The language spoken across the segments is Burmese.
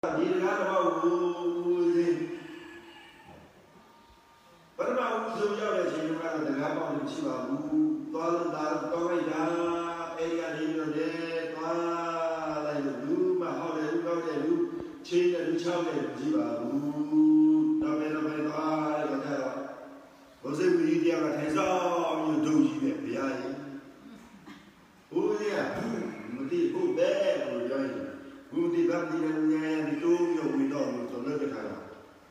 ဒီတကားတော့ဘူးစဉ်ပထမဦးဆုံးရောက်တဲ့အချိန်ကတော့တကားပေါင်းလို့ရှိပါဘူးသွားလို့ဒါတော့လိုက်တာအဲ့ဒီကနေတော့လေသွားလိုက်လို့လူမဟောတယ်လူတော့တယ်လူချင်းတယ်လူချောင်းတယ်ကြည့်ပါဘူးတော့ပဲတော့ပဲသွားတယ်ကြတော့ဘုဇေဝီတရားကထိုင်ဆောင်ပြီးဒုံကြီးပဲဘုရားကြီးဘုရားမတိဟုတ်ပဲလို့ပြောရင်ဘုတိဗတ်ဒီရ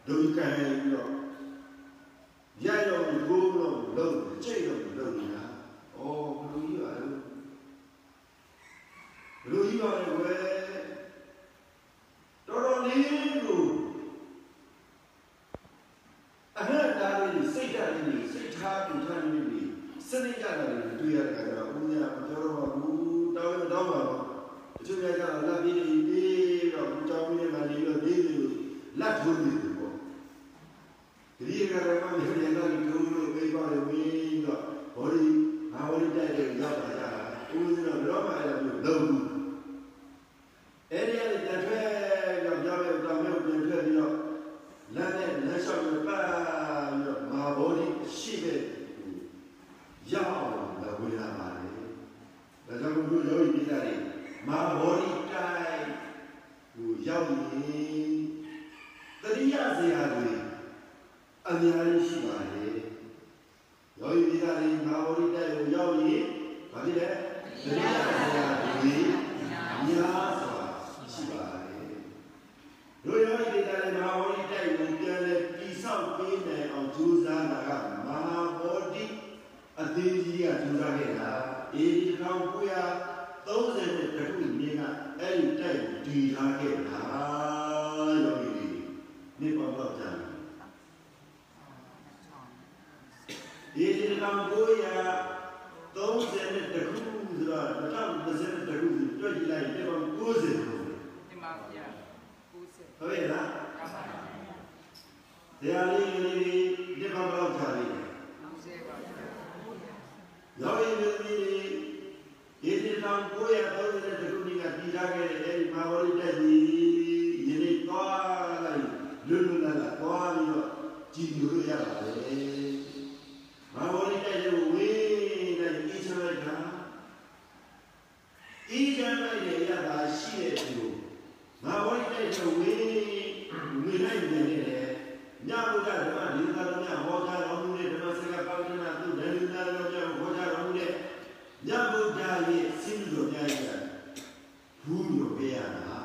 ဒုက္ခပြီးတော့ရရောကိုယ်တော့လုံးကြိတ်တော့လုံးနေတာဩဘလူကြီးပါလို့ဘလူကြီးပါလေကွယ်တော်တော်လေးကိုအဟံတားလေးစိတ်ဓာတ်လေးစိတ်ထားပြီးထားပြီးစနစ်ကြတာလေးတွေ့ရတဲ့အခါကျတော့ဘုရားမပြောတော့ဘူးတောင်းတော့ပါတော့အချို့ကြတော့လက်ပြီးပြီးတော့ကြောင်းလေးမှလေးတော့ဒီလိုလက်ထုံးနေတယ်ပေါ့ ဒီရကရမမြေရလာဒီကုလို့ပြေးပါလေဝင်းတော့ဘောဒီဘာဝဒီတိုက်တဲ့ရောက်လာကြတာဦးဇင်းတော့တော့မှအဲ့လိုလုံးဘူးအဲ့ဒီအဲ့ဒီတထွဲတော့ကြောက်ရတော့မြို့ပြင်ထွက်ပြီးတော့လက်နဲ့လက်လျှောက်ရပါပြီးတော့မာဘောဒီရှိတဲ့ရောက်အောင်လည်းဝင်လာပါလေဒါကြောင့်ဘုရားယောဂီပိသားတွေမာဘောဒီတိုင်းဟိုရောက်ရင်တတိယဇေယျတွေ အများကြီးရှိပါလေယောဂီပိသားတွေမာဘောဒီတိုင်းကိုရောက်ရင်ဘာဖြစ်လဲတတိယဇေယျတွေများစွာရှိပါလေတို့ယောဂီပိသားတွေမာဘောဒီတိုင်းကိုပြန်လဲတိဆောက်ပေးနိုင်အောင်ကြိုးစားတာကမာဘောဒီအသေးကြီးကကြိုးစားခဲ့တာအေဒီ1930တဲ့ခုနှစ်ကအဲ့ဒီတိုက်ဒီထားခဲ့တာယောဂီတွေနေပါတော့ကြတယ်အေဒီ1930တဲ့ခုဆိုတာ2020တဲ့ခုတွေ့ကြည့်လိုက်တဲ့ပေါင်း90လို့ဒီမှာပြ90 ဟုတ်ရဲ့လား ကပါပါ တရားလေးလေးဒီပေါင်းတော့ကြတယ်90ပါဗျာယောဂီမျိုးကြီးရေဒီတောင်930တဲ့ခုနှစ်ကပြည်ထားခဲ့တဲ့အဲဒီမာဝရိတက်ကြီးယနေ့သွားလိုက်လွတ်လွတ်လပ်လပ်သွားပြီးတော့ကြည်လို့ရပါလေမာဝရိတက်ရဲ့ဝေးတဲ့ဤချမ်းလိုက်တာဤချမ်းလိုက်တဲ့ရတာရှိတဲ့သူမာဝရိတက်ရဲ့ဝေးဝေးလိုက်နေတယ်ညဘုရားဓမ္မဒီသာတော်များဟောကြားတော်မူတဲ့ဓမ္မစကားပါဠိနာသူဒေဝနာတော်ကြောင့်ဟောကြားတော်မူတဲ့ညဘုရားရဲ့စိတ်တော်များရဲ့ဘူးလို့ပြရတာ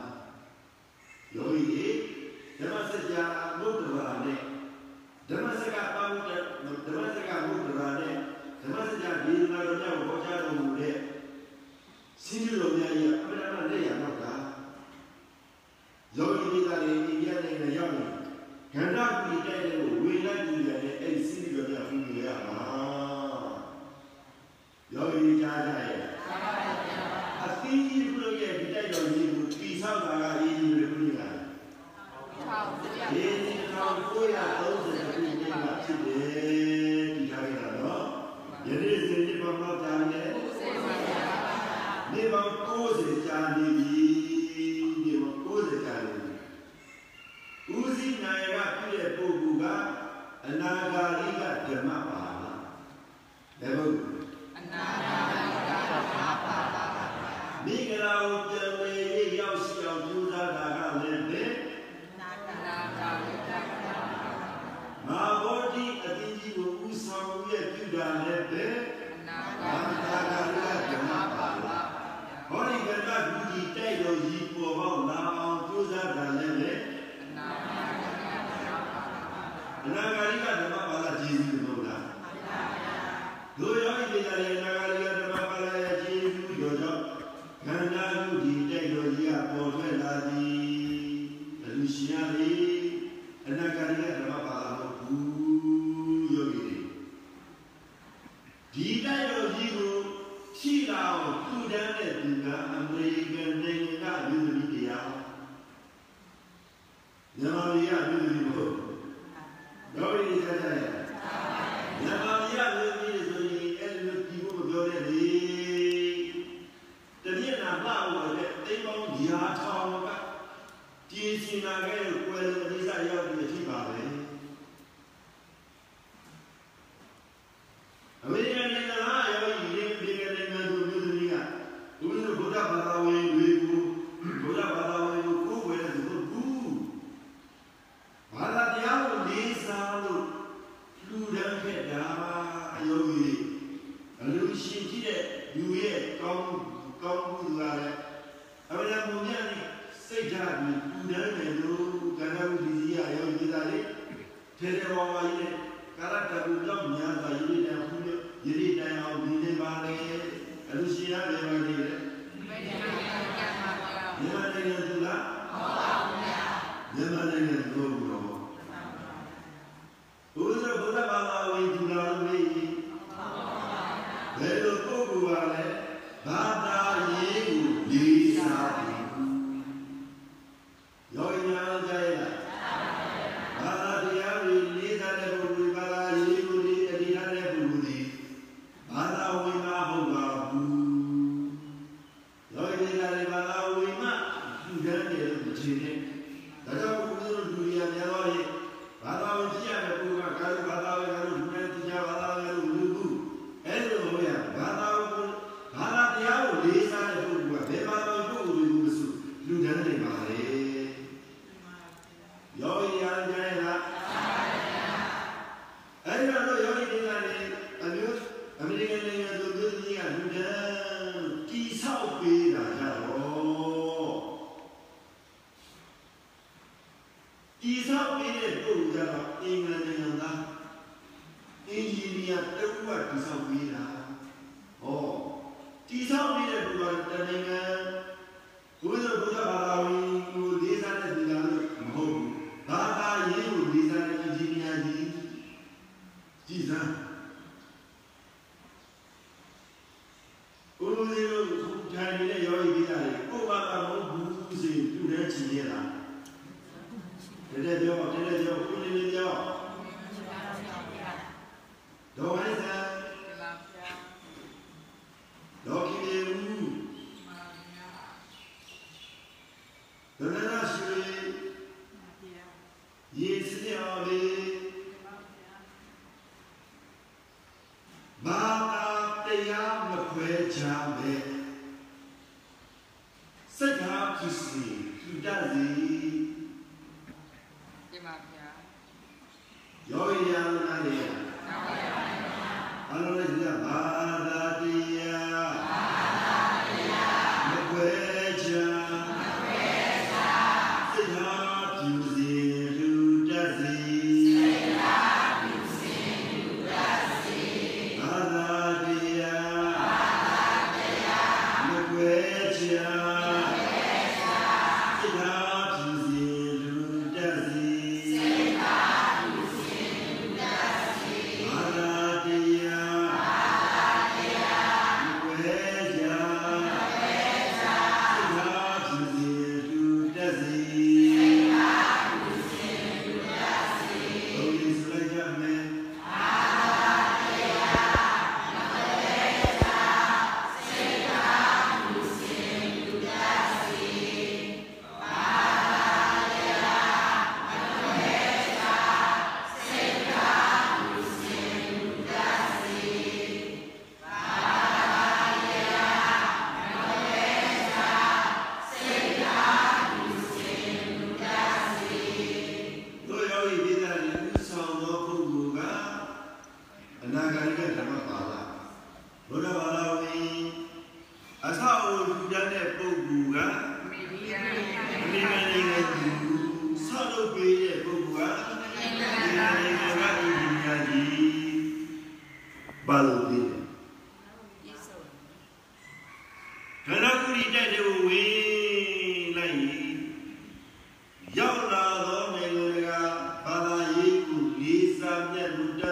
ယောဂီတွေဓမ္မစကြာဘုဒ္ဓဘာနဲ့ဓမ္မစကားပါဠိဓမ္မစကားဘုဒ္ဓဘာနဲ့ဓမ္မစကြာဒီနာတော်ကြောင့်ဟောကြားတော်မူတဲ့စိတ်တော်များရဲ့အမှန်တမ်းလက်ရတော့တာယောဂီတွေကလည်းအိန္ဒိယနိုင်ငံရောက်နေကန္နာပီတိုက်တဲ့ကိုဝေလိုက်ကြည့်ရတဲ့အဲ့ဒီစိတ်တော်များဘူးလို့ရမှာယောဂီကြားကြရဲ့ ကပါပါဗျာ အသီးကြီးဘုရားရဲ့ဒီတိုက်တော်ကြီးကိုတိဆောက်တာကအေးကြီးတွေဘုရား ထောက်ပြ အေးကြီးထောင်930ခုနှစ်ကဖြစ်တယ်ဒီထားရတာနော်ယနေ့စဉ်ဒီမှာမှတာနေ90တယ်ပါဗျာ နေပေါင်း90ကြာနေပြီနေပေါင်း90ကြာနေပြီဦးစီးနိုင်ကပြည့်တဲ့ပုဂ္ဂိုလ်ကအနာဂါရိကဓမ္မပါလားလည်းဘုရား အနာဂတ်ကပါပါပါ မိဂလာကိုပြန်လေရေးရောက်ရှိအောင်ကြိုးစားတာကလည်းပဲ နာဂတ်ကပါ မာဘောတိအတိကြီးကိုဥဆောင်ရဲ့ ပြုတာလည်းပဲအနာဂဘာတ်သာကလည်းဓမ္မပါလားပါဟောဒီကတ္တကူကြီးတိုက်တော်ကြီးပေါ်ပေါက်လာအောင်ကြိုးစားတာလည်းပဲအနာဂတ်ကပါပါအနာဂါရိကဓမ္မပါလားဂျေဇုမဟုတ်လားတို့ရောဤပြည်တယ်အနာဂါရိကဓမ္မပါလားရဲ့ဂျေဇုရောကြောင့်ခန္ဓာကူကြီးတိုက်တော်ကြီးကပေါ်ထွက်လာသည်အလူရှင်ရသည်အနာဂါရိကဓမ္မ တယ်လေလို့ကန္နာဘူးဒီကြီးကရောက်ကြည့်တာလေထဲထဲဝါဝါကြီးနဲ့ကာရတဘူးကြောင့်များစွာယိတံဖူးလို့ယိတံအောင်ဒီနေပါလေအလူရှိရလည်းမနေလေမြန်မာနိုင်ငံသူလားဟုတ်ပါဘူးဗျာမြန်မာနိုင်ငံသူတော့ င်ဂျင်နီယာတခုကတည်ဆောက်ပေးတာဟောတည်ဆောက်နေတဲ့လူကတနိုင်ငံဘုရားဘုရားဘာသာဝင်ကိုလေးစားတဲ့လူကလည်းမဟုတ်ဘူးဘာသာရေးကိုလေးစားတဲ့အင်ဂျင်နီယာကြီးကြည်စမ်း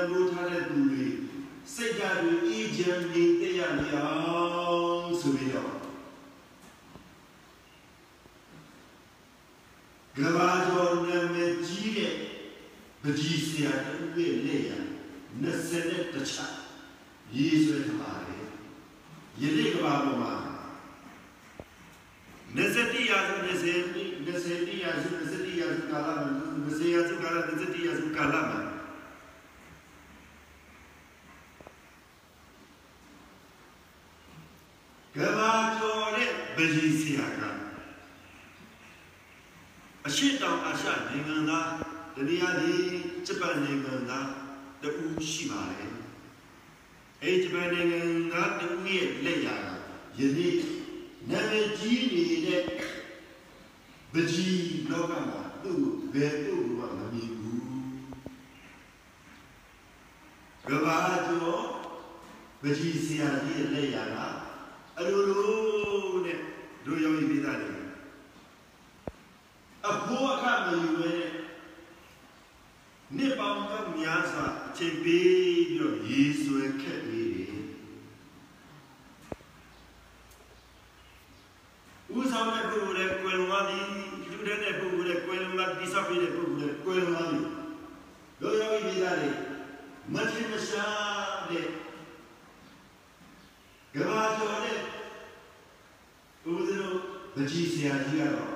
ဘူးထားတဲ့သူတွေစိတ်ဓာတ်တွေအေးချမ်းနေတရနေအောင်ဆိုပြီးတော့ကဘာတော်နာမည်ကြီးတဲ့ပကြီးဆရာတူရဲ့လက်ရ20နဲ့တစ်ချာရေးဆွဲထားပါတယ်ယနေ့ကဘာပေါ်မှာ20ရာစု20 20ရာစု20ရာစုကာလမှာ20ရာစုကာလ20ရာစုကာလမှာ တဲ့ဗကြီးဆရာကအရှိတောင်အရှနိုင်ငံသားတရားဒီဂျပန်နိုင်ငံသားတူရှိပါတယ်အဲဂျပန်နိုင်ငံသားတူရဲ့လက်ရာယနေ့နာမည်ကြီးနေတဲ့ပကြီးလောကမှာသူ့ဘယ်သူ့မှမမြင်ဘူးကဘာကျော်ပကြီးဆရာကြီးရဲ့လက်ရာကအလိုလိုနဲ့ တို့ရောင်းပြီးသားတယ်အဖို့အခမယူပဲနှစ်ပေါင်းများစွာအချိန်ပေးပြီးတော့ရေဆွဲခက်နေတယ်ဦးဆောင်တဲ့ပုဂ္ဂိုလ်ရဲ့ကွယ်လွန်သွားသည်လူတဲ့ပုဂ္ဂိုလ်ရဲ့ကွယ်လွန်လာတိဆောက်ပြီးတဲ့ပုဂ္ဂိုလ်ရဲ့ကွယ်လွန်သွားသည်လောယောဂီပြည်သားတွေမထင်မရှားတဲ့ကဘာကျော်တဲ့ ဦးဇင်းတို့ဗကြီးဆရာကြီးကတော့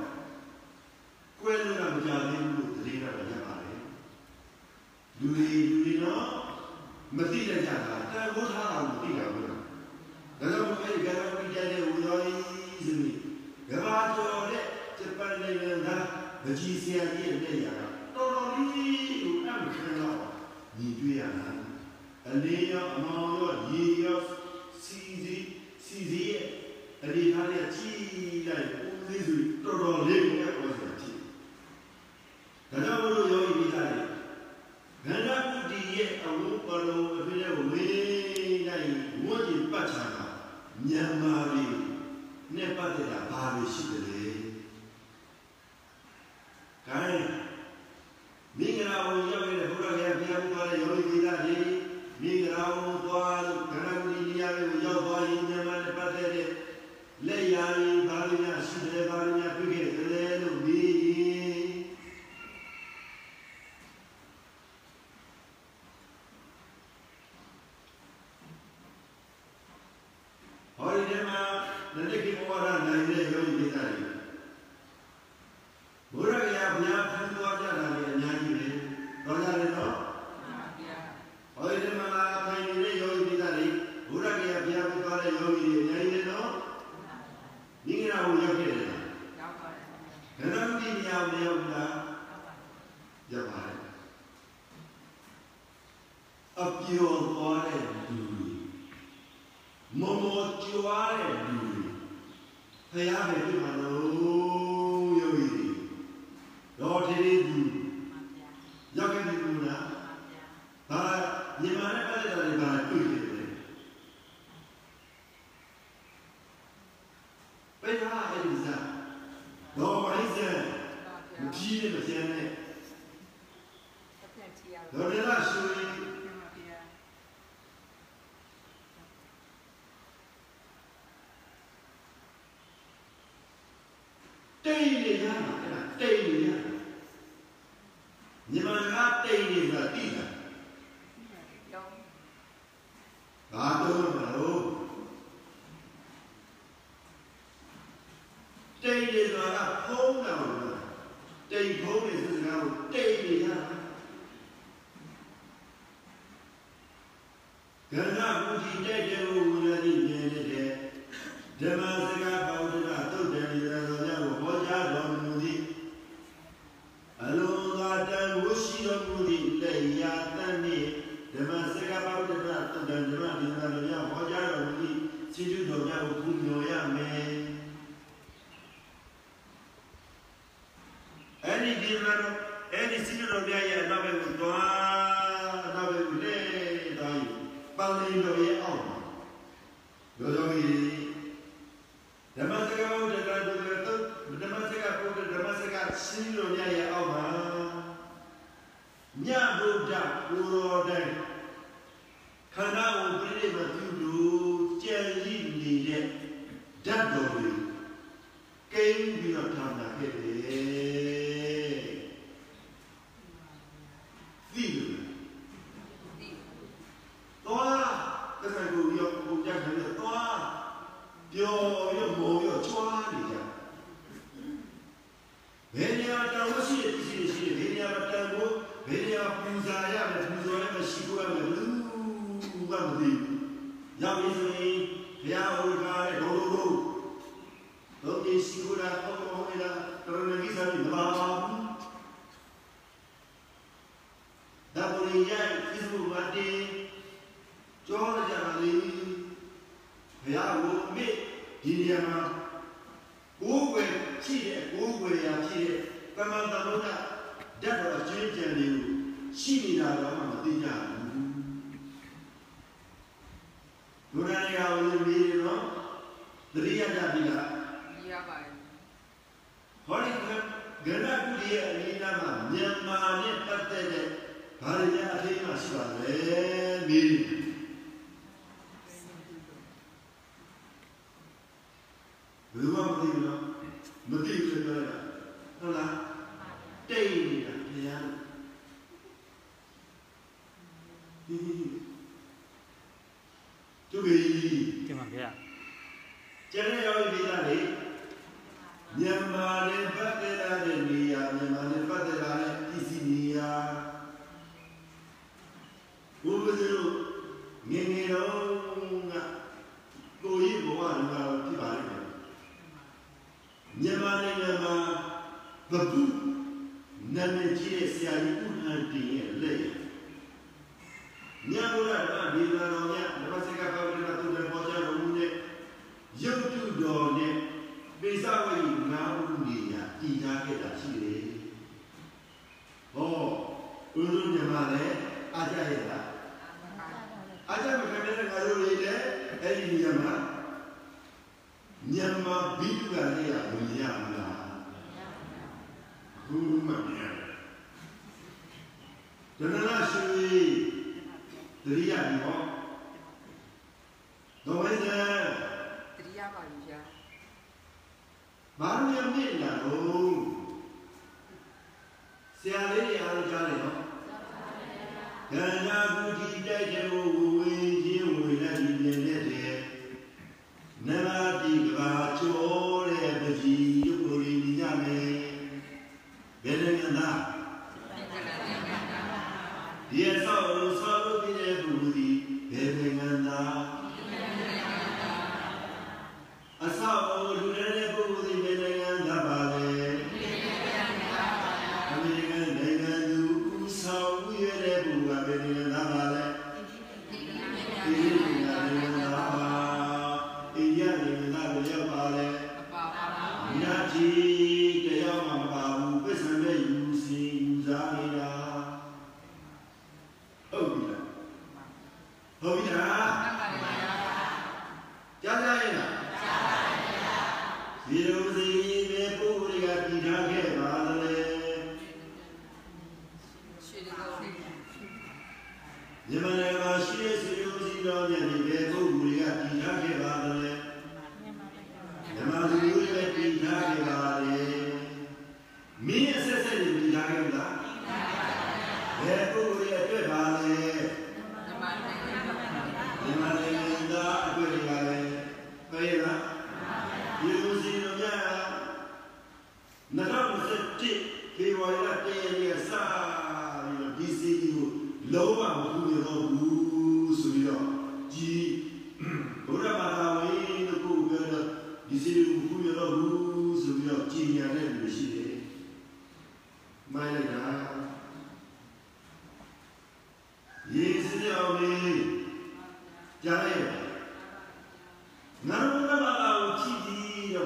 ကွယ်လွန်တာမကြသေးဘူးလို့သတင်းတော့ရပါတယ်လူတွေလူတွေတော့မသိတဲ့ကြတာတန်ဖိုးထားတာမသိတာဘူးဒါကြောင့်အဲဒီကဘာပြည်တဲ့ဦးရောကြီးစမိကဘာကျော်တဲ့ဂျပန်နိုင်ငံသားဗကြီးဆရာကြီးရဲ့လက်ရာကတော်တော်လေးကိုအမှန်ခံတော့ညီတွေ့ရတာအလေးရောအမောင်ရောရေရောစီစီစီစီရဲ့ အလေးထားတဲ့ကြီးလိုက်ဦးသေးစုတော်တော်လေးကိုအပေါ်စီကြည့်ဒါကြောင့်မလို့ယောဂီမိသားတွေဂန္ဓပုတ္တိရဲ့အဝုပလုံးအဖြစ်နဲ့ဝေးနိုင်ဝတ်ကျင်ပတ်ချာတာမြန်မာပြည်နဲ့ပတ်သက်တာဘာလို့ရှိတယ်လဲ။ဒါနဲ့မင်္ဂလာဘုံရောက်တဲ့ဘုရားရဲ့ဘုရားဘုရားရဲ့ယောဂီမိသားတွေမင်္ဂလာဘုံသွားလို့ဂန္ဓပုတ္တိနေရာကိုရောက်သွားရင်မြန်မာနဲ့ပတ်သက်တဲ့လက်ရာရင်ဘာလို့များရှိတယ်ဘာလို့များတွေ့ခဲ့တယ်လို့မေးရင်ဟောဒီထဲမှာ နတိကိဘဝရနိုင်တဲ့ယောဂီမိသားတွေဘုရားရဲ့ဘုရားဖန်သွားကြတာလည်းအများကြီးပဲတော့ကြတယ်နော် ဟောဒီထဲမှာထိုင်နေတဲ့ယောဂီမိသားတွေဘုရားရဲ့ဘုရားဖန်သွားတဲ့ယောဂီတွေအများကြီးပဲနော်မိဂရာကိုရောက်ခဲ့တယ်ခန္ဓာမတိညာမရောက်ဘူးလားရောက်ပါတယ်အပြော်သွားတဲ့လူတွေမမောကြွားတဲ့လူတွေဖယားပဲပြမှာလို့ယောဂီတွေတော့ဒီဒီလူရောက်ခဲ့ပြီဘူးလားဘာညီမနဲ့ပတ်သက်တာတွေဘာတွေ့နေလဲဘယ်ဟာအဲ့ဒီစားတော့ဘာလဲစားမကြီးနဲ့မကျန်နဲ့တော့လည်းလားဆိုရင်တိတ်နေရမှာအဲ့ဒါတိတ်နေရမှာညီမကတိတ်နေတာတိတာဘာတော့မလို့ တိတ်နေဆိုတာကဖုံးတာလို့တိတ်ဖုံးနေစကားကိုတိတ်နေရတာကန္နာဘုရားတိတ်တယ်ကိုဝိရတိမြင်နေတဲ့ဓမ္မစကားပေါဒနာတုတ်တယ်ရတော်ကြောင့်ဟောကြားတော်မူသည်အလုံးသာတန်ဝရှိတော်မူသည့်လက်ရာတန်နှင့်ဓမ္မစကားပေါဒနာတုတ်တယ်ဓမ္မဒီနာတော်ကြောင့်ဟောကြားတော်မူသည့်ခြေကျူးတော်များကိုပူညော်ရမယ်အဲ့ဒီဒီနာတော် အဲ့ဒီခြေကျူးတော်များရဲ့အနောက်ဘက်ကိုတွားအနောက်ဘက်ကိုလဲတိုင်းပန်းလေးတော်ရဲ့အောက်မှာလောယောဂီဓမ္မစကားဘုဒ္ဓတာဒုက္ခတုဓမ္မစကားဘုဒ္ဓဓမ္မစကားရှင်းလို့ညရဲ့အောက်မှာညဗုဒ္ဓကိုယ်တော်တိုင်ခန္ဓာကိုပြိဋိမပြုလို့ကြံရည်နေတဲ့ဓာတ်တော်တွေကိန်းပြီးတော့ထားတာခဲ့တယ် သာရတယ်ပူဇော်ရမယ်ရှိခိုးရမယ်ဘယ်သူမှမသိရောက်ပြီဆိုရင်ဘုရားဟောထားတဲ့ဘုလိုလိုဘုရားရှိခိုးတာအောက်မောင်းနေတာတော်တော်ကြီးစားပြီးမပါဘူးဒါပေါ်ရင်ရိုက်ဖြစ်ဖို့မတည်ကြောရကြပါလေဘုရားကိုမေ့ဒီနေရာမှာကိုယ်ွယ်ရှိတဲ့ကိုယ်ွယ်ရာရှိတဲ့ကမ္မတမုဒ္ဒဓာတ်တော်အကျဉ်းကျန်တွေကို ရှိနေတာတော့မှမသိကြဘူးဘုရားရာဝင်ပြီးတော့တရိယာကြပြီလားရပါတယ်ဟောဒီကဂရဏကုဒီရဲ့အလေးနာမှာမြန်မာနဲ့ပတ်သက်တဲ့ဘာတွေများအထိမ်းအမှရှိပါလဲမင်းဘယ်လိုမှမသိဘူးနော်မသိဘူးဆိုတော့ဟုတ်လားတိတ်နေတာဘုရားဒီသူကြီး တင်ပါဗျာ ကျန်တဲ့ယောဂီမိသားတွေမြန်မာနဲ့ပတ်သက်တဲ့နေရာမြန်မာနဲ့ပတ်သက်တဲ့ပစ္စည်းနေရာဘုရားတို့ငယ်ငယ်တော့ကကိုကြီးဘဝကဖြစ်ပါလိမ့်မယ်မြန်မာနိုင်ငံမှာဘပုနာမည်ကြီးတဲ့ဆရာကြီးဦးဟန်တင်ရဲ့လက်ရမြတ်ဗုဒ္ဓဘာသာ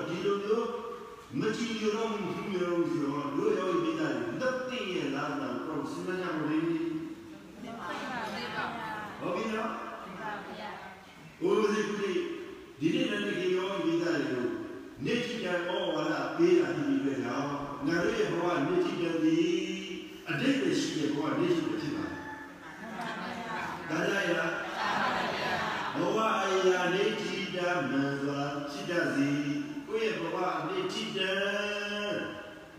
ဒီလိုမျိုးမကြည့်ရတော့ဘူးဘူးရတော့ဆိုတော့တို့ရောမိသားစုတက်တည်ရလာတော့တော့စဉ်းစားကြမလို့သေပါဟုတ်ပြီနော်ဘုရားစီကူဒီဒီနေ့လည်းကြောမိသားစုနေချင်တဲ့ဩဝါဒပေးတာဒီပဲတော့ငါတို့ရဲ့ဘဝနေချင်တဲ့ဒီအတိတ်ပဲရှိတဲ့ဘဝနေချင်တဲ့ဖြစ်ပါဒါ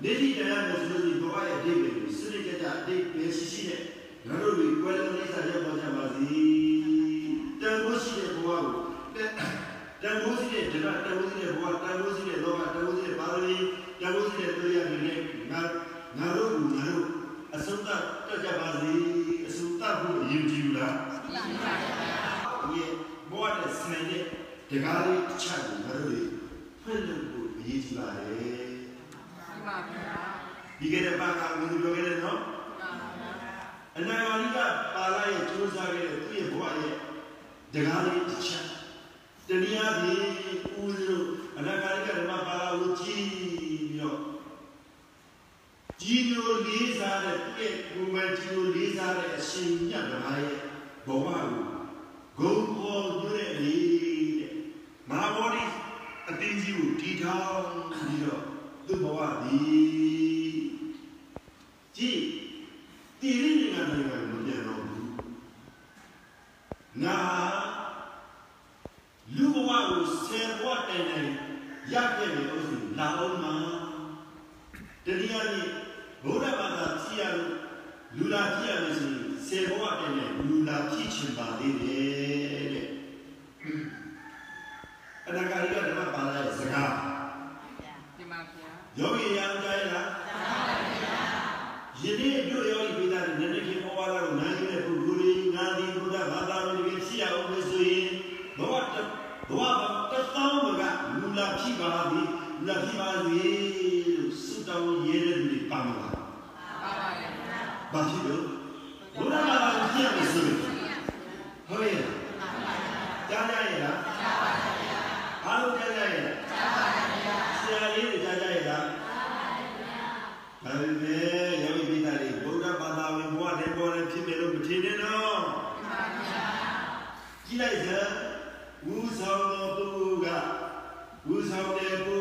နေချင်တဲ့မဆိုလို့ဘဝရဲ့အတိတ်ပဲစနစ်ကြအတိတ်ပဲရှိရှိတဲ့ငါတို့ဒီကွယ်လွန်နေစားရပါကြပါစီတန်ဖိုးရှိတဲ့ဘဝကိုတန်ဖိုးရှိတဲ့ဓမ္မတန်ဖိုးရှိတဲ့ဘဝတန်ဖိုးရှိတဲ့လောကတန်ဖိုးရှိတဲ့ပါရမီတန်ဖိုးရှိတဲ့တရားတွေနဲ့ငါငါတို့ကငါတို့အစုံတတ်ကြပါစီအစုံတတ်ဖို့အရေးကြီးဘူးလားဒီပါဗျာရဲ့ဘောတဲ့စနေတဲ့ဒကာလေးတစ်ချက်ကိုငါတို့ဖွင့်လို့ကိုအရေးကြီးပါတယ် ဒီပါဗျာဒီကနေ့ပါကဘယ်လိုပြောခဲ့လဲနော်မှန်ပါဗျာအနာဂါလိကပါလာရဲ့စူးစမ်းခဲ့တဲ့သူ့ရဲ့ဘဝရဲ့ဒကာလေးတစ်ချက်တနည်းအားဖြင့်ဦးဇင်းအနာဂါရိကဓမ္မပါဠိကိုကြည့်ပြီးတော့ကြီးညိုလေးစားတဲ့ပြည့်ဘုံမကြီးညိုလေးစားတဲ့အရှင်မြတ်ဓမ္မရဲ့ဘဝကိုဂုံပေါ်ကျွတဲ့လေတဲ့မဟာဗောဓိအတင်းကြီးကိုတီထောင်ပြီးတော့ သူ့ဘဝသည်ကြည့်တိရိနေငါနိုင်ငံမပြန်တော့ဘူးငါလူဘဝကိုဆယ်ဘဝတိုင်တိုင်ရခဲ့တယ်လို့ဆိုလာအောင်မှာတနည်းအားဖြင့်ဘုရားဘာသာကြည့်ရလို့လူလာကြည့်ရလို့ဆိုရင်ဆယ်ဘဝတိုင်တိုင်လူလာဖြစ်ချင်ပါသေးတယ်တဲ့အနာဂါရိကဓမ္မပါဠိရဲ့စကားဒီမှာဗျာ ယောဂီရံကြရလားယနေ့တို့ယောဂီပိသားတွေနည်းနည်းချင်းပေါ်လာတော့နိုင်ရတဲ့ပုဂ္ဂိုလ်တွေငါဒီဘုရားဘာသာဝင်တွေရှိရအောင်လို့ဆိုရင်ဘဝတဘဝတသောင်းကလူလာဖြစ်ပါသည်လူလာဖြစ်ပါစေလို့ဆုတောင်းရဲတဲ့လူတွေပါမလားပါပါရဲ့ဘာဖြစ်လို့ဘုရားဘာသာဝင်ဖြစ်ရမယ်ဆိုရင်ဟုတ်ရဲ့ကြားကြရဲ့လားကြားပါဗျာအားလုံးကြားကြရဲ့ကြားပါဗျာဆရာလေးတွေကြားကြရဲ့လား ဒါပေမဲ့ယောဂီပိသားတွေဗုဒ္ဓဘာသာဝင်ဘဝတည်းပေါ်တယ်ဖြစ်မယ်လို့မထင်နဲ့နော် ဒီမှာဗျာ ကြည့်လိုက်စမ်းဝူဆောင်တော်ပုဂ္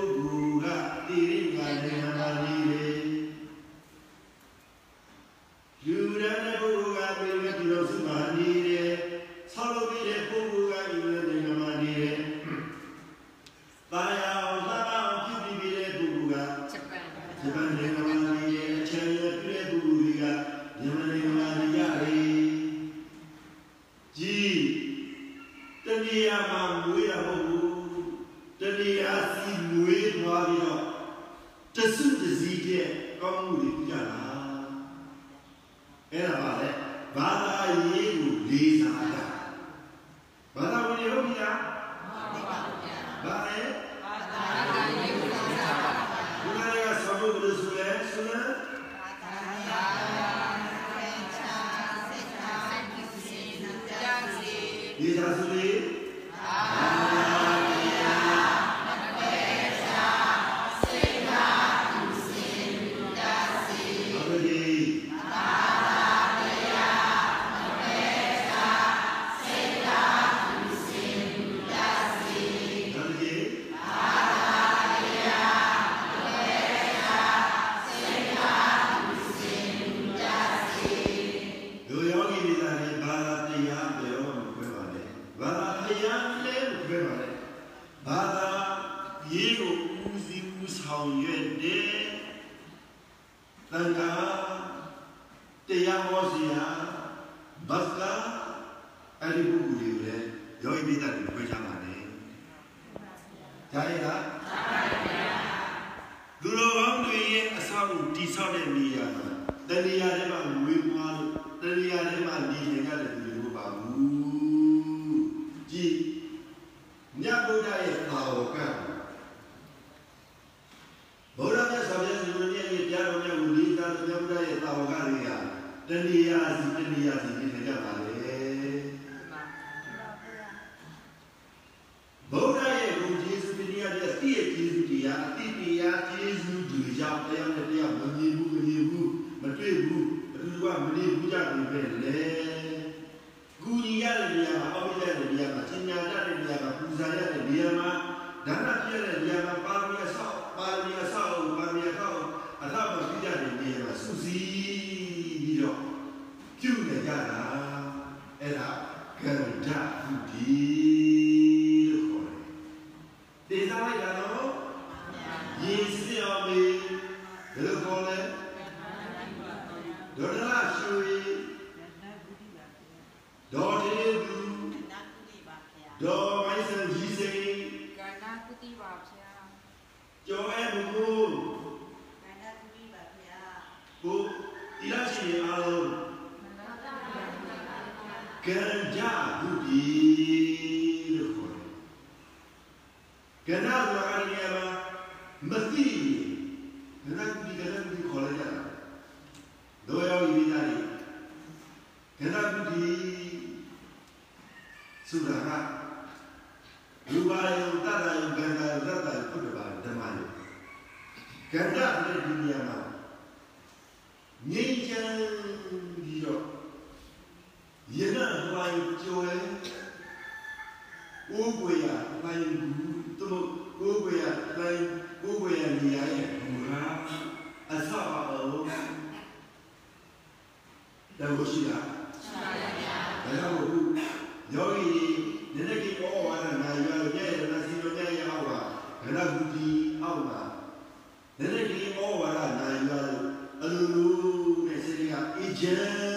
just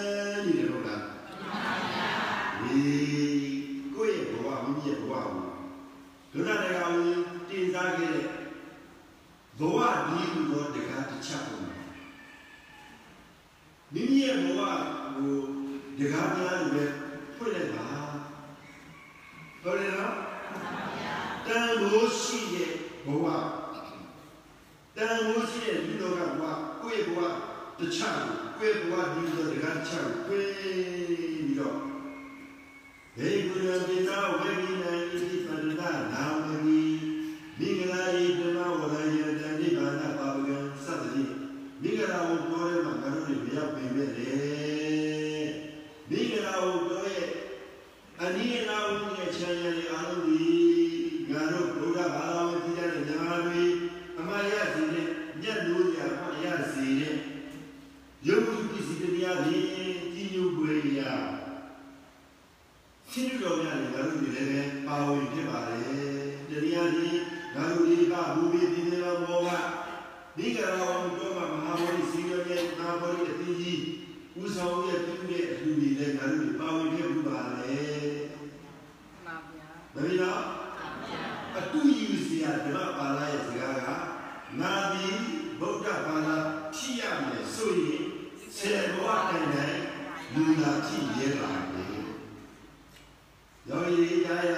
မမီနော်အတူယူစရာဓမ္မပါဠိရဲ့စကားကနာဒီဗုဒ္ဓဘာသာဖြစ်ရမယ်ဆိုရင်ဆယ်ဘဝတိုင်တိုင်လူလာကြည့်ရပါမယ်ရောရည်ရရ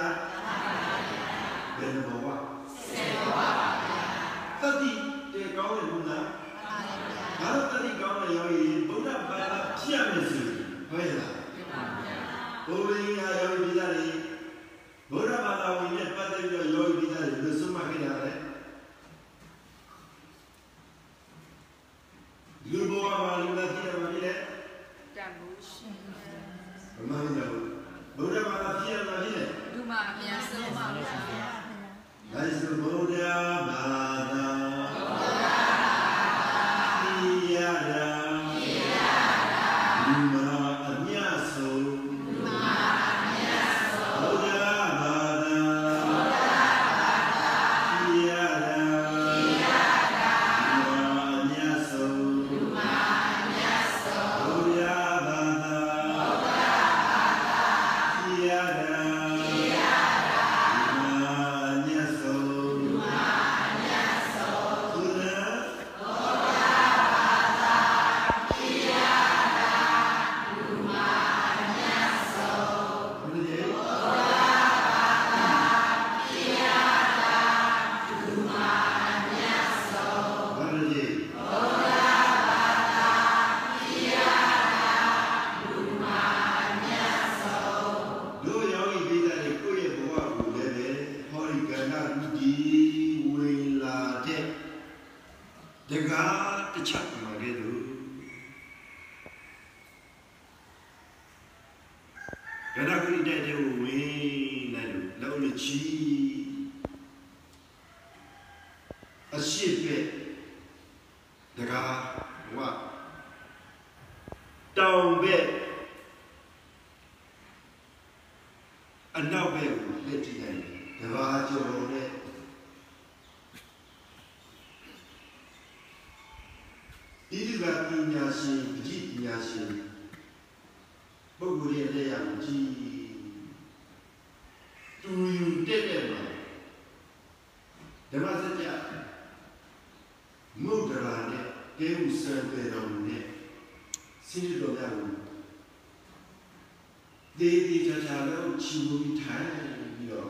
ရှင်ဘုရားထိုင်ပြီးတော့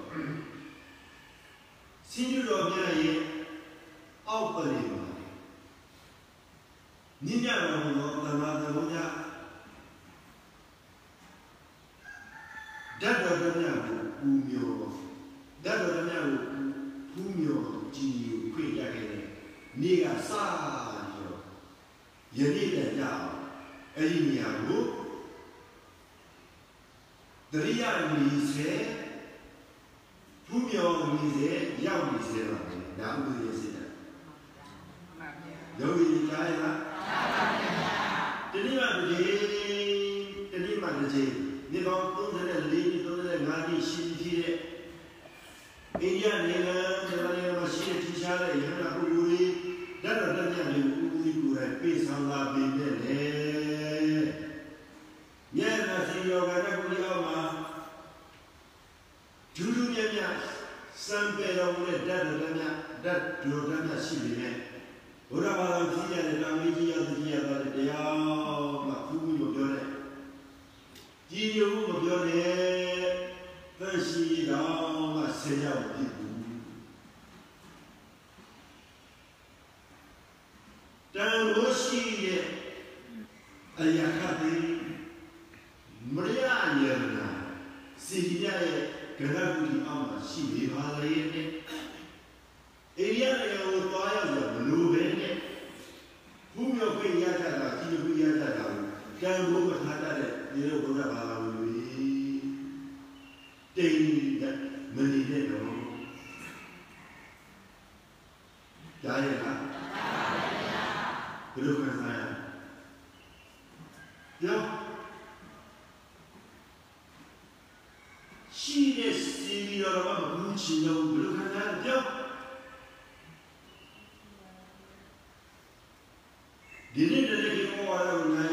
စင်တော်မြတ်ရဲ့အောက်ပရိပါနိညာတော်ဘုရားတမန်တော်များဓာတ်တော်မြတ်ကိုပူမြော်ဓာတ်တော်မြတ်ကိုပူမြော်ကြည်ယူခွင့်ရခဲ့တဲ့နေ့ကစပြီးတော့ယနေ့တည်းကြအောင်အဲ့ဒီနေရာကို တရိယာမီစေဖူးမြော်မီစေရောက်မီစေပါပဲဒါဥပဒေစစ်တယ်ယောဂီကြားရလားတနည်းမှတစ်ချိန်တနည်းမှတစ်ချိန်ဒီကောင်34နှစ်35နှစ်ရှိရှိတဲ့အိန္ဒိယနိုင်ငံမြန်မာနိုင်ငံမှာရှိတဲ့ထူးခြားတဲ့ရဟန္တာပုဂ္ဂိုလ်တွေဓာတ်တော်တက်ကြတဲ့ပုဂ္ဂိုလ်ကိုယ်တိုင်ပြေဆောင်လာပြီးတဲ့ ဒူးဒူးမြတ်မြတ်စံပေတော်မူတဲ့ဓာတ်တော်တက်မြတ်ဓာတ်တော်တက်မြတ်ရှိနေတယ်ဘုရားဘာသာကြီးရတဲ့တောင်ကြီးရောက်ကြီးရတဲ့တရားမှာဘုရားပြောတဲ့ကြီးညိုမှုမပြောနဲ့သန့်ရှိတော်မှာဆေးရောက်ပြီတန်လို့ရှိရဲ့အရာခတိမရရနာစီရရဲ့ ကရကူဒီအောင်မှာရှိနေပါလေတဲ့အိရိယနိုင်ငံကိုတွားရောက်ရမလို့ပဲနဲ့ဘုမြောက်ခွင့်ရကြတာကြီးခွင့်ရကြတာကံဘုမထားတတ်တဲ့ဒီလိုဘုရားဘာသာဝင်တွေတိမ်တဲ့မနေတဲ့တော့ကြားရလားဘယ်လိုခံစားရလဲပြောရှိတဲ့စီရီတော်မှာဘူးချင်တော့ဘယ်လိုခံစားရလဲပြော ဒီနေ့တည်းက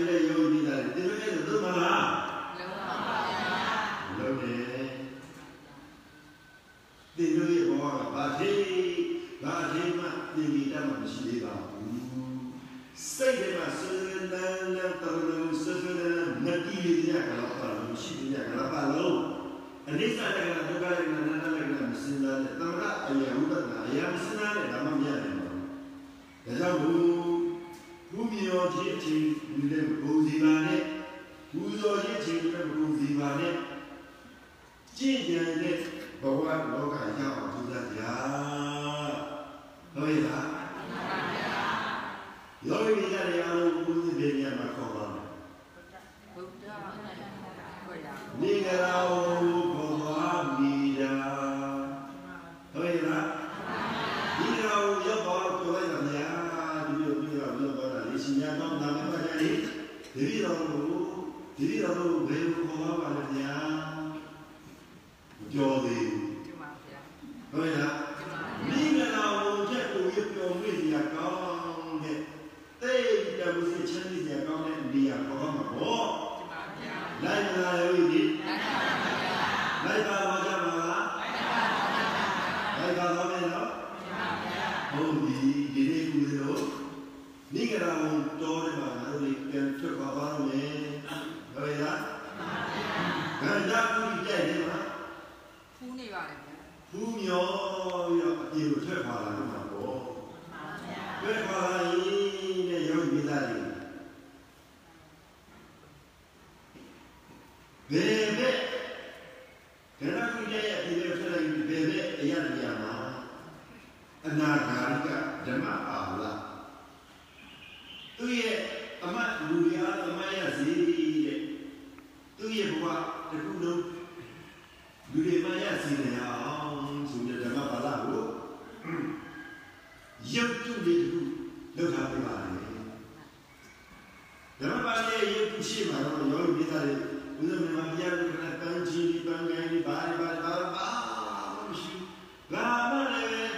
ကြည်ကြံတဲ့ဘဝလောကရောက်အောင်ကြိုးစားကြဟုတ်ရဲ့လားယောဂီများရဲ့အားလုံးဘုဇီပေညမှာခေါ်ပါမယ်နေကြရာကိုခေါ်ပါမိတာဟုတ်ရဲ့လားဒီကောင်ရောက်ပါတော့ပြောလိုက်တာများဒီလိုပြီးတော့ပြောပါတာလေရှင်ညာတော့နာမည်ပါကြလေဒီလိုတော့ဒီလိုတော့ဘယ်လိုခေါ်ပါလဲဗျာ ပြောသေးဟုတ်ရဲ့လားမိဂလာဝန်ချက်ကိုရပြောမိရကောင်းတဲ့တိတ်တဝစီချမ်းမြေကောင်းတဲ့နေရာခေါ်မှာပေါ့လိုက် ဘူးမျောပြီးတော့အပြေကိုထွက်ခွာလာတော့မှာပေါ့ထွက်ခွာလာရင်တဲ့ယောဂီသားတွေဘယ်ဘက်ကရကုရဲ့အပြေကိုထွက်လိုက်ဘယ်ဘက်အရာနေရာမှာအနာဂါရိကဓမ္မအာလာသူရဲ့အမတ်လူရအမတ်ရစီတဲ့သူရဲ့ဘဝတစ်ခုလုံးလူတွေမရစီနေအောင်ဆိုတဲ့ဓမ္မပါဠိကိုရုပ်တုလေးတစ်ခုလောက်ထားပေးပါလေဓမ္မပါဠိ ရဲ့ရုပ်တုရှိမှတော့ရောမိသားတွေဘုရားမြတ်တရားတွေကပန်းချီပန်းကိုင်းဘာဘာဘာဘာမရှိဘာမှလည်း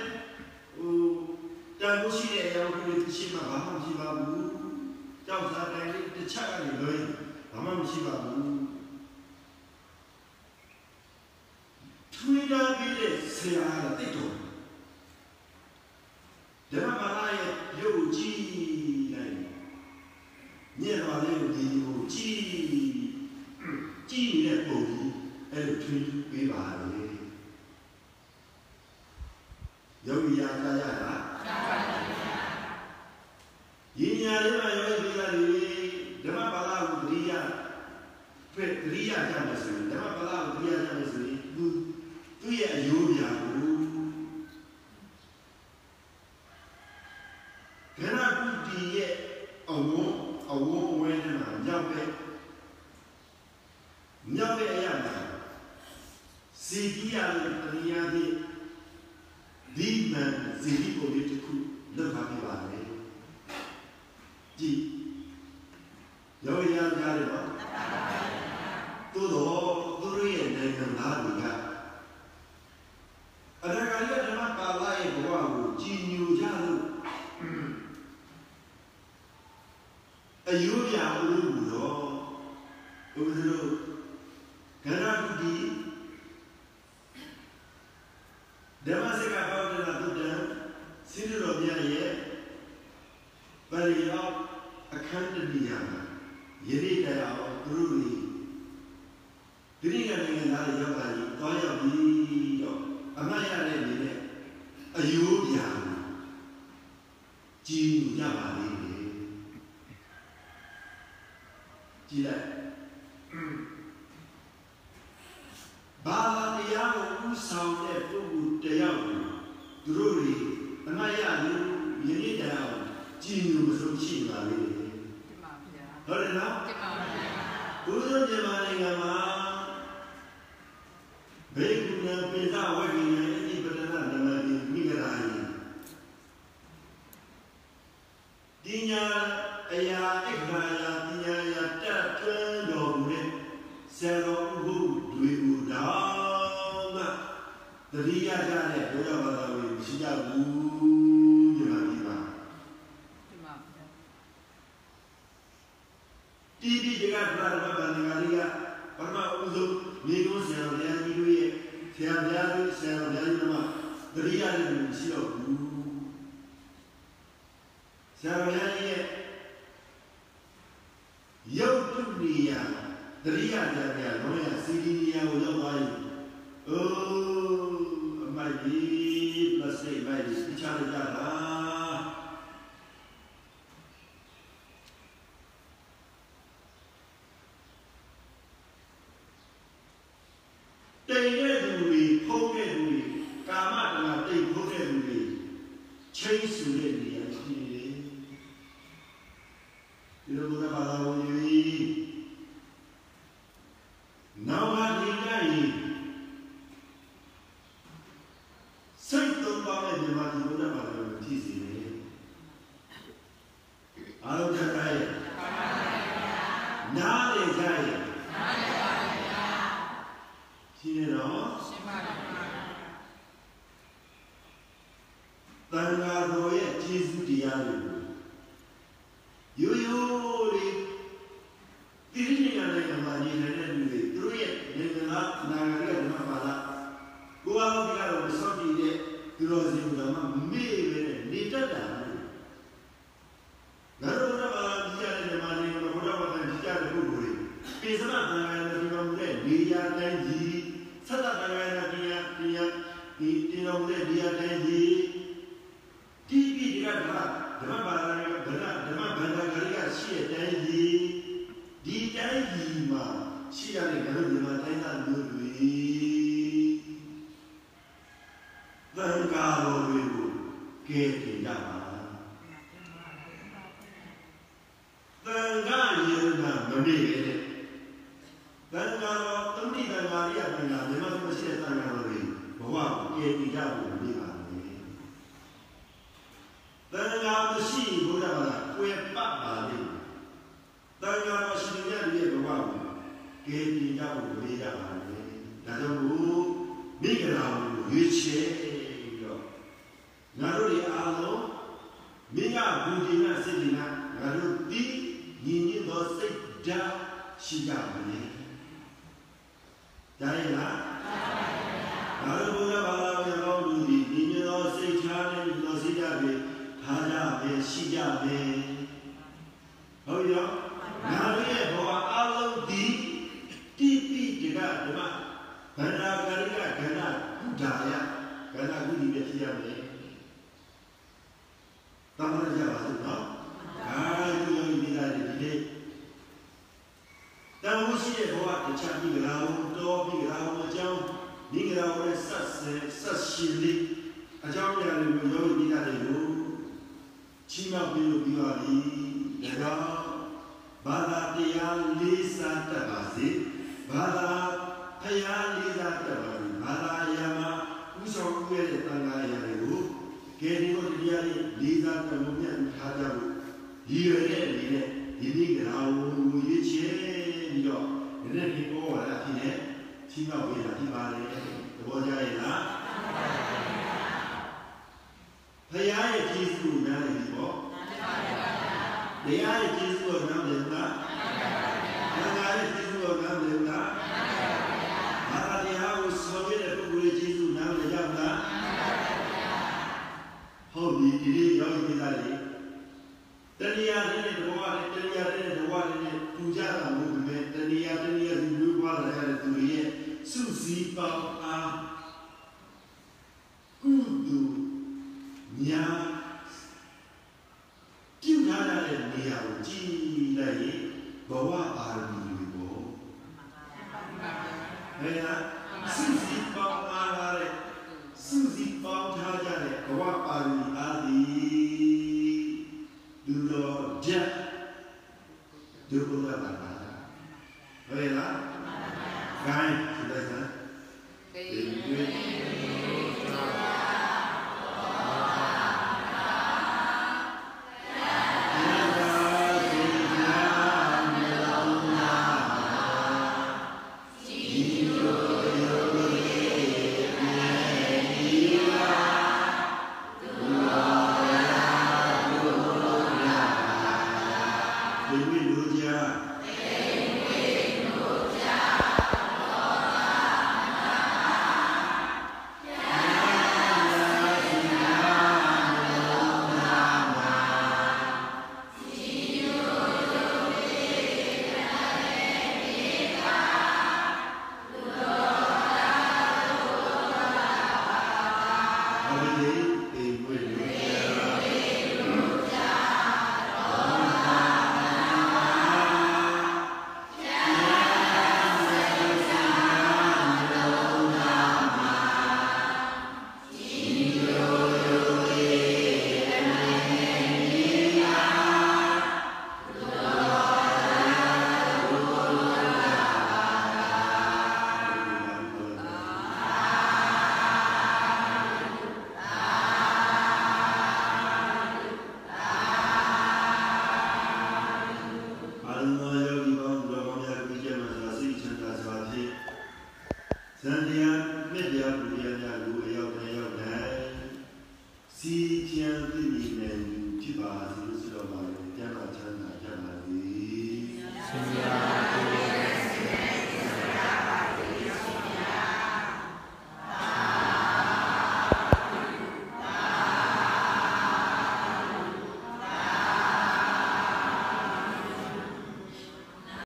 ဟိုတန်ဖို့ရှိတဲ့အရာကိုရှိမှဘာမှမရှိပါဘူးကြောက်စားတိုင်းလေးတစ်ချက်ကနေလွှဲဘာမှမရှိပါဘူးထွေးတာပြီးတဲ့ဆရာကတိတ်တော်ဓမ္မပါဠိရဲ့ရုပ်ကြည့်လိုက်ညက်ပါလေဒီ ကိုကြည့်ကြည့်နေတဲ့ပုံကြီးအဲ့လိုထွေး ခဲ့ရမှာဇီတိယလို့တနည်းအားဖြင့်ဒီမှန်ဇီတိကိုလေးတစ်ခုလုပ်ပါပြပါမယ်ဒီရောရရရတော့ ပညာအရာအက္ခရာရာပညာရာတက်တွဲတော်မူတဲ့ဇေရောဥဟုတွေဟူတော်မှတတိယကြ Now imagine မင်းကဘူးဒီနာစိတ်ဒီနာငါတို့ဒီညီညွတ်သောစိတ်ဓာတ်ရှိကြပါလေဒါရင်လားဒါရင်ဘုရားဘာသာပြန်တော်မူသည်ညီညွတ်သောစိတ်ဓာတ်နဲ့ညီတော်စိတ်ဓာတ်ပဲဘာသာပဲရှိကြပဲ